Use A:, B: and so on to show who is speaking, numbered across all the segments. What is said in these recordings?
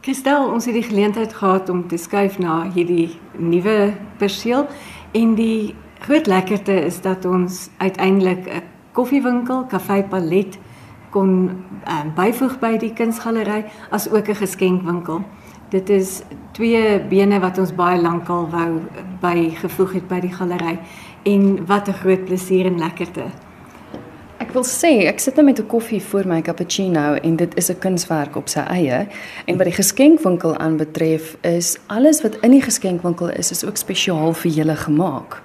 A: Kristel, ons het die geleentheid gehad om te skuif na hierdie nuwe perseel en die groot lekkerte is dat ons uiteindelik 'n koffiewinkel, Kafee Palet kon um, byvoeg by die kunsgalery as ook 'n geskenkwinkel. Dit is twee bene wat ons baie lankal wou bygevoeg het by die galery en wat 'n groot plesier en lekkerte.
B: Ek wil sê, ek sit nou met 'n koffie voor my cappuccino en dit is 'n kunswerk op sy eie. En wat die geskenkwinkel aanbetref, is alles wat in die geskenkwinkel is, is ook spesiaal vir julle gemaak.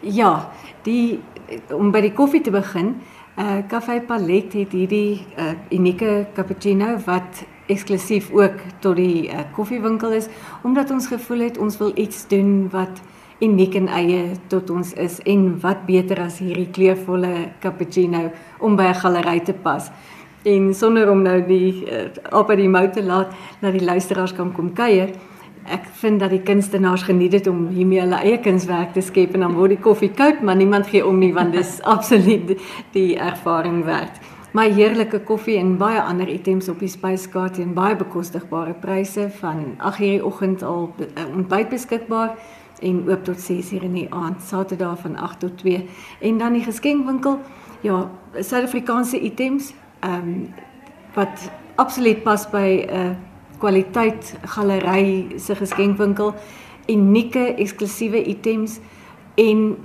A: Ja, die om by die koffie te begin, uh Café Palet het hierdie uh unieke cappuccino wat eksklusief ook tot die uh, koffiewinkel is omdat ons gevoel het ons wil iets doen wat uniek en eie tot ons is en wat beter as hierdie kleurvolle cappuccino om by 'n galery te pas. En sonder om nou die uh, op by die mou te laat dat die luisteraars kan kom kuier. Ek vind dat die kunstenaars geniet dit om hiermee hulle eie kunswerk te skep en dan word die koffie koud, maar niemand gee om nie want dis absoluut die ervaring werd. My heerlike koffie en baie ander items op die spyskaart teen baie bekostigbare pryse van 8:00 die oggend al uh, ontbyt beskikbaar en oop tot 6:00 in die aand, Saterdag van 8 tot 2. En dan die geskenkwinkel, ja, Suid-Afrikaanse items, ehm um, wat absoluut pas by 'n uh, kwaliteit galery se geskenkwinkel, unieke eksklusiewe items en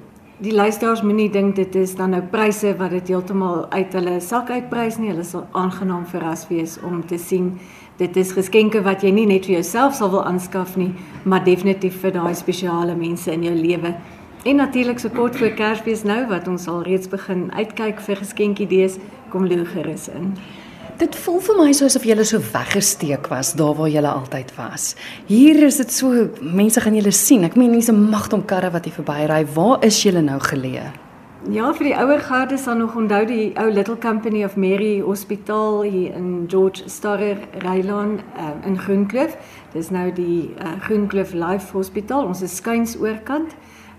A: die luisteraars moenie dink dit is dan nou pryse wat dit heeltemal uit hulle sak uitprys nie. Hulle sal aangenaam verras wees om te sien dit is geskenke wat jy nie net vir jouself sal wil aanskaf nie, maar definitief vir daai spesiale mense in jou lewe. En natuurlik so kort voor Kersfees nou wat ons al reeds begin uitkyk vir geskenkidees, kom loer gerus in.
B: Dit voel vir my soos of jy so weggesteek was daar waar jy altyd was. Hier is dit so mense gaan julle sien. Ek meen mense mag om karre wat hier verbyry. Waar is julle nou geleë?
A: Ja, vir die ouer garde sal nog onthou die ou Little Company of Mary Hospitaal hier in George Starrer Rylaan uh, in Groenkloof. Dis nou die uh, Groenkloof Life Hospitaal. Ons is skuins oorkant.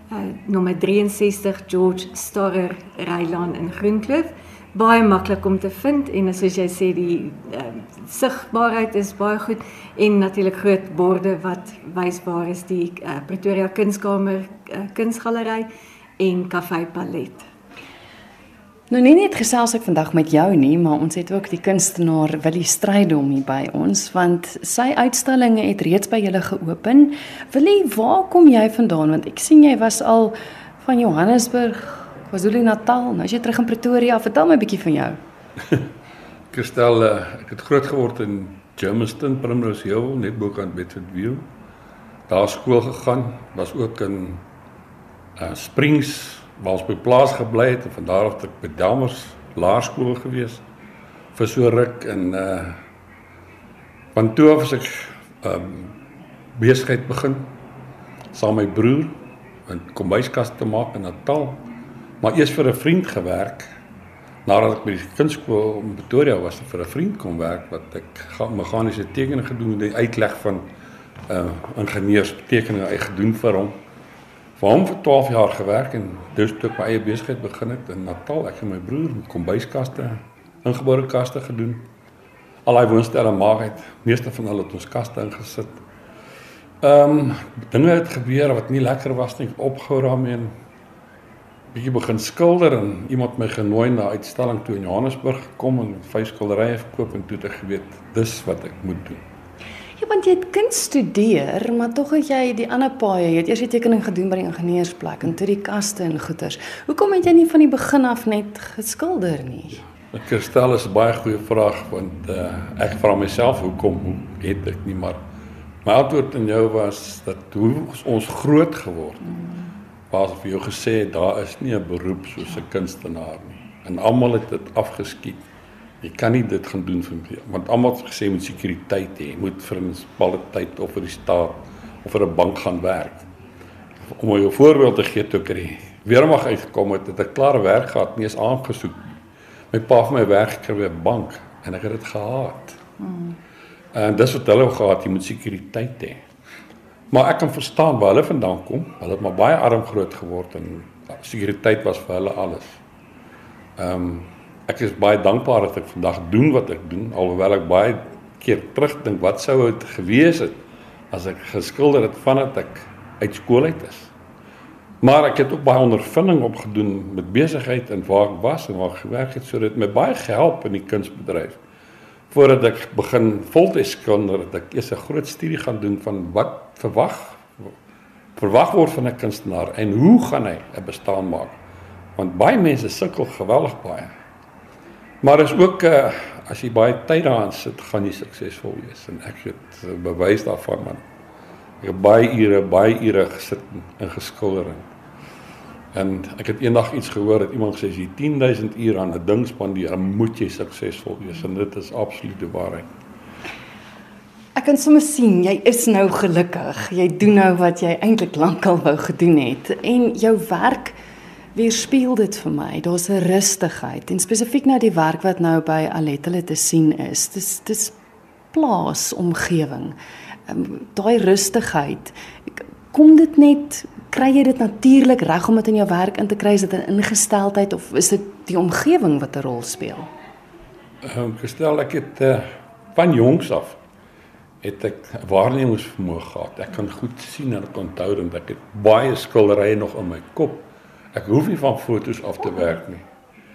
A: Uh, nommer 63 George Starrer Rylaan in Groenkloof. Baie maklik om te vind en soos jy sê die uh, sigbaarheid is baie goed en natuurlik groot borde wat wys waar is die uh, Pretoria Kunskamer uh, Kunsgalery en Kafee Palet.
B: Nou nie net gesels ek vandag met jou nie, maar ons het ook die kunstenaar Willie Strydom hier by ons want sy uitstallinge het reeds by julle geopen. Willie, waar kom jy vandaan want ek sien jy was al van Johannesburg, KwaZulu-Natal, nou is jy terug in Pretoria. Vertel my 'n bietjie van jou.
C: Kristel, eh, ek het groot geword in Germiston, Primrose Hill, net bokant Bedfordville. Daar skool gegaan, was ook in uh, Springs waar ons by plaas gebly het en van daar af tot by Dammers Laerskool gewees vir so ruk en uh van toe af as ek um besigheid begin saam my broer en kombuiskas te maak in Natal maar eers vir 'n vriend gewerk nadat ek by die kunskool in Pretoria was vir 'n vriend kom werk wat ek meganiese tekeninge gedoen het die uitleg van uh ingenieurs tekeninge gedoen vir hom vir hom vir 12 jaar gewerk en dus toe ek my eie besigheid begin het in Natal, ek en my broer met kombuiskaste, ingeboude kaste gedoen. Al daai woonstelle maak het, meeste van hulle het ons kaste ingesit. Ehm um, dinge het gebeur wat nie lekker was nie, opgehou daarmee en bietjie begin skilder en iemand my genooi na 'n uitstalling toe in Johannesburg gekom en vyf skilderye verkoop en toe het ek geweet dis wat ek moet doen.
B: Want jy het kuns studeer, maar tog het jy die ander paaie, jy het eers die tekening gedoen by die ingenieursplek en toe die kaste en goeters. Hoekom het jy nie van die begin af net geskilder nie?
C: Ek stel is 'n baie goeie vraag want uh, ek vra myself hoekom hoe het ek nie maar my antwoord aan jou was dat hoe ons groot geword het. Was vir jou gesê daar is nie 'n beroep soos 'n kunstenaar nie. En almal het dit afgeskiet. Jy kan nie dit gaan doen vir want almal het gesê moet sekuriteit hê, moet vir 'n tyd of vir die staat of vir 'n bank gaan werk. Om 'n voorbeeld te gee toe ek die weermag uitgekom het, het ek klaar werk gehad, nie eens aangesoek nie. My pa het my werk gekry by 'n bank en ek het dit gehaat. Hmm. En dis wat hulle gehad, jy moet sekuriteit hê. Maar ek kan verstaan waar hulle vandaan kom. Hulle het maar baie arm groot geword en sekuriteit was vir hulle alles. Ehm um, ek is baie dankbaar dat ek vandag doen wat ek doen alhoewel ek baie keer terugdink wat sou dit gewees het as ek geskilder het vandat ek uit skool uit is. Maar ek het ook baie ondervinding opgedoen met besigheid en waar ek was en waar ek gewerk het sodat my baie gehelp in die kunsbedryf. Voordat ek begin voltyds skilder, het ek eers 'n groot studie gaan doen van wat verwag verwag word van 'n kunstenaar en hoe gaan hy 'n bestaan maak? Want baie mense sukkel geweldig baie. Maar is ook uh, as jy baie tyd daaraan sit, gaan jy suksesvol wees en ek het uh, bewys daarvan man. Ek het baie ure, baie ure gesit en geskilder en en ek het eendag iets gehoor dat iemand gesê as jy 10000 ure aan 'n ding spandeer, moet jy suksesvol wees en dit is absoluut die waarheid.
B: Ek kan sommer sien jy is nou gelukkig. Jy doen nou wat jy eintlik lankal wou gedoen het en jou werk weerspieël dit vir my. Daar's 'n rustigheid en spesifiek nou die werk wat nou by Alet hulle te sien is. Dis dis plaas omgewing. Um, Daai rustigheid. Kom dit net kry jy dit natuurlik reg om dit in jou werk in te kry? Is dit 'n ingesteldheid of is dit die omgewing wat 'n rol speel?
C: Ehm um, gestel ek het uh, van jongs af het ek waarnemingsvermoë gehad. Ek kan goed sien en onthou en ek het baie skilderye nog in my kop. Ek hoef nie van fotos af te werk nie.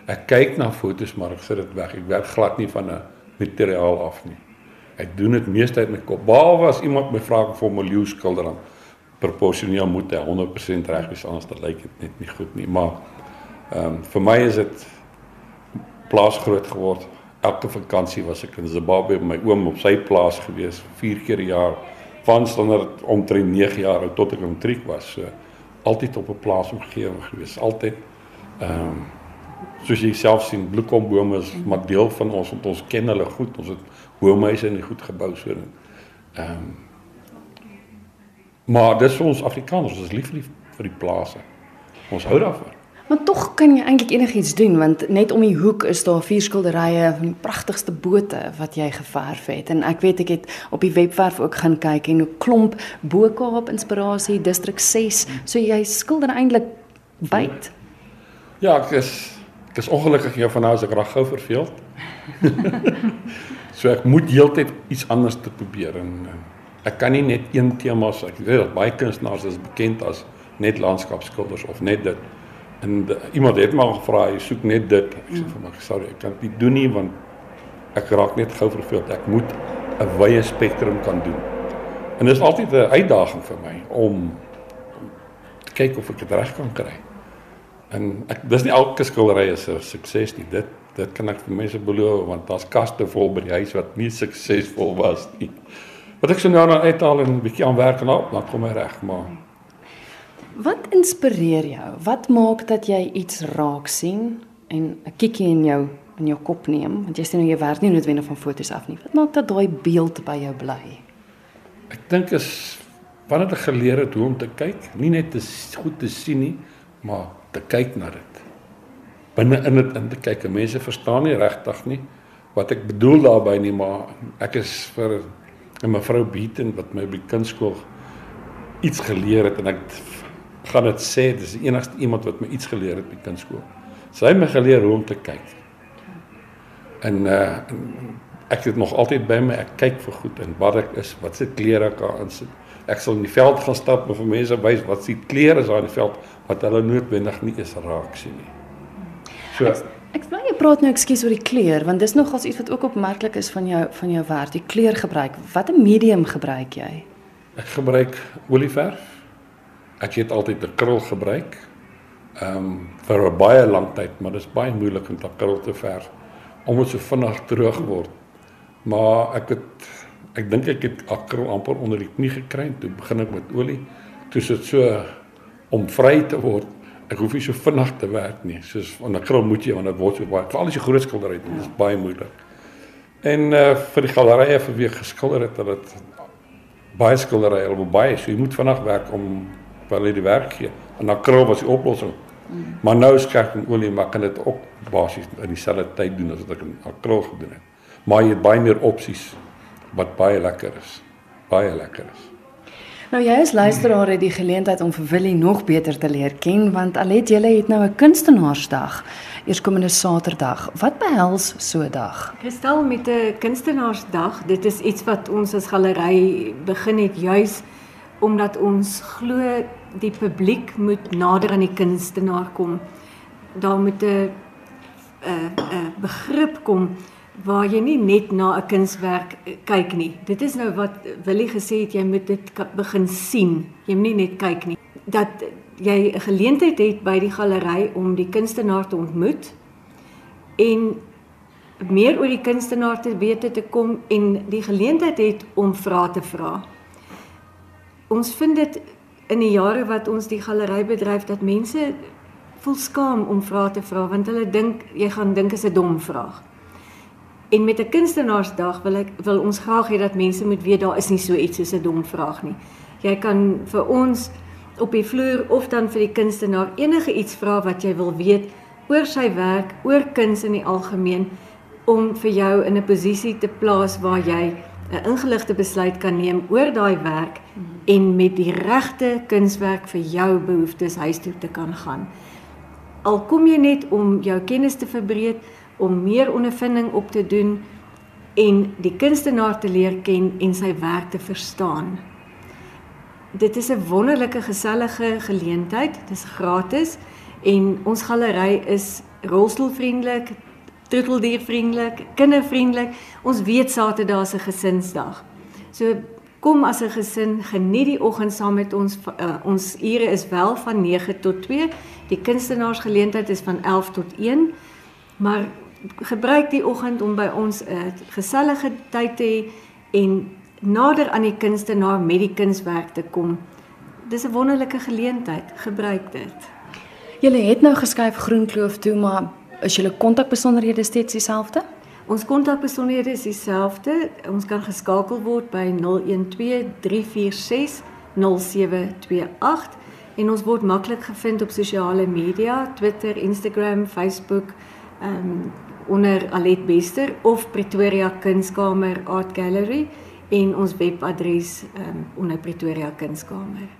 C: Ek kyk na fotos maar ek sit dit weg. Ek werk glad nie van 'n materiaal af nie. Ek doen dit meestal uit my kop. Behalwe as iemand my vra vir 'n miljoen skilder dan proporsioneel moet hy 100% reg wees anders dan lyk dit net nie goed nie. Maar ehm um, vir my is dit plaas groot geword elke vakansie was ek in Zimbabwe by my oom op sy plaas gewees vier keer 'n jaar van standaard omtrent 9 jaar oud tot ek omtriek was so altyd op 'n plaas omgewing gewees altyd ehm um, soos jy self sien bloekombome is maar deel van ons want ons ken hulle goed. Ons het boomhuise en goed gebou so ehm um, maar dis vir ons Afrikaners ons is lief lief vir die plase ons hou daarvan
B: Maar tog kan jy eintlik enigiets doen want net om die hoek is daar vier skilderye van die pragtigste bote wat jy geverf het en ek weet ek het op die webwerf ook gaan kyk en 'n klomp Bo-Kaap inspirasie distrik 6 so jy skilder eintlik byt.
C: Ja, ek is ek is ongelukkig jou van nou as ek reg gou verveeld. so ek moet heeltyd iets anders te probeer en ek kan nie net een tema as ek weet dat baie kunstenaars is bekend as net landskapskilders of net dit En de, iemand het my gevra, "Jy soek net dit." Ek sê vir my, "Sorry, ek kan dit doen nie want ek raak net gou verveeld. Ek moet 'n wye spektrum kan doen." En dit is altyd 'n uitdaging vir my om te kyk of ek dit reg kan kry. En ek dis nie elke skildery is 'n sukses nie. Dit dit kan ek vir mense beloof want daar's kaste vol by die huis wat nie suksesvol was nie. Wat ek so nou aan uithaal en 'n bietjie aan werk en op, dan kom hy reg, maar
B: Wat inspireer jou? Wat maak dat jy iets raak sien en 'n kikkie in jou in jou kop neem? Want jy sê nou jy werk nie noodwendig van fotos af nie. Wat maak dat daai beeld by jou bly?
C: Ek dink is wanneer ek geleer het hoe om te kyk, nie net te goed te sien nie, maar te kyk na dit. Binne in dit in te kyk. Mense verstaan nie regtig nie wat ek bedoel daarmee nie, maar ek is vir 'n mevrou Beaton wat my by kunskool iets geleer het en ek gaan dit sê dis die enigste iemand wat my iets geleer het by kunskool. Sy het my geleer hoe om te kyk. En uh ek het nog altyd by my ek kyk vir goed en wat ek is, wat se klere ek aan sit. Ek sal in die veld gaan stap en vir mense wys wat se klere is daar in die veld wat hulle noodwendig nie eens raak sien nie.
B: So ek, ek bly jy praat nou ekskuus oor die kleur want dis nogals iets wat ook opmerklik is van jou van jou werk, die kleur gebruik. Watter medium gebruik jy?
C: Ek gebruik olieverf ek het altyd 'n krul gebruik. Ehm um, vir 'n baie lang tyd, maar dit is baie moeilik om daai krul te verf omdat so vinnig droog word. Maar ek het ek dink ek het akril amper onder die knie gekry toe begin ek met olie. Toe sit so om vry te word. Ek hoef nie so vinnig te werk nie. Soos van 'n krul moet jy want dit word so baie. Veral as jy groot skildery doen, is baie moeilik. En uh vir die galerye vir wie geskilder het, dat dit baie skilderye, al baie, so jy moet vinnig werk om waar hulle die werk gee. En dan krul was die oplossing. Mm. Maar nou skerp en olie maar kan dit ook basies in dieselfde tyd doen as wat ek in krul gedoen het. Maar jy het baie meer opsies wat baie lekker is. Baie lekker is.
B: Nou jy as luisteraar het die geleentheid om vir Willie nog beter te leer ken want Alet julle het nou 'n kunstenaarsdag eerskomende Saterdag. Wat behels so 'n dag?
A: Kristal met 'n kunstenaarsdag, dit is iets wat ons as galery begin het juis omdat ons glo die publiek moet nader aan die kunstenaar kom. Daar moet 'n 'n 'n begrip kom waar jy nie net na 'n kunswerk eh, kyk nie. Dit is nou wat Willie gesê het jy moet dit begin sien. Jy moet nie net kyk nie. Dat jy 'n geleentheid het by die galery om die kunstenaar te ontmoet en meer oor die kunstenaar te weet te kom en die geleentheid het om vrae te vra. Ons vind dit in die jare wat ons die galery bedryf dat mense voel skaam om vrae te vra want hulle dink jy gaan dink is 'n dom vraag. En met 'n kunstenaarsdag wil ek wil ons graag hê dat mense moet weet daar is nie so iets soos 'n dom vraag nie. Jy kan vir ons op die vloer of dan vir die kunstenaar enige iets vra wat jy wil weet oor sy werk, oor kuns in die algemeen om vir jou in 'n posisie te plaas waar jy 'n ingeligte besluit kan neem oor daai werk en met die regte kunswerk vir jou behoeftes huis toe te kan gaan. Al kom jy net om jou kennis te verbreek, om meer ondervinding op te doen en die kunstenaar te leer ken en sy werk te verstaan. Dit is 'n wonderlike gesellige geleentheid. Dit is gratis en ons galery is rolstoelvriendelik, troeteldiervriendelik, kindervriendelik. Ons weet Saterdag is 'n gesinsdag. So kom as 'n gesin, geniet die oggend saam met ons. Uh, ons ure is wel van 9 tot 2. Die kunstenaarsgeleentheid is van 11 tot 1. Maar gebruik die oggend om by ons 'n uh, gesellige tyd te hê en nader aan die kunstenaar met die kunswerk te kom. Dis 'n wonderlike geleentheid. Gebruik dit.
B: Julle het nou geskuif Groenkloof toe, maar is julle kontakbesonderhede steeds dieselfde?
A: Ons kontakbesonderhede is dieselfde. Ons kan geskakel word by 012 346 0728 en ons word maklik gevind op sosiale media, Twitter, Instagram, Facebook, ehm um, onder Alet Bester of Pretoria Kunskamer Art Gallery en ons webadres um, onder Pretoria Kunskamer.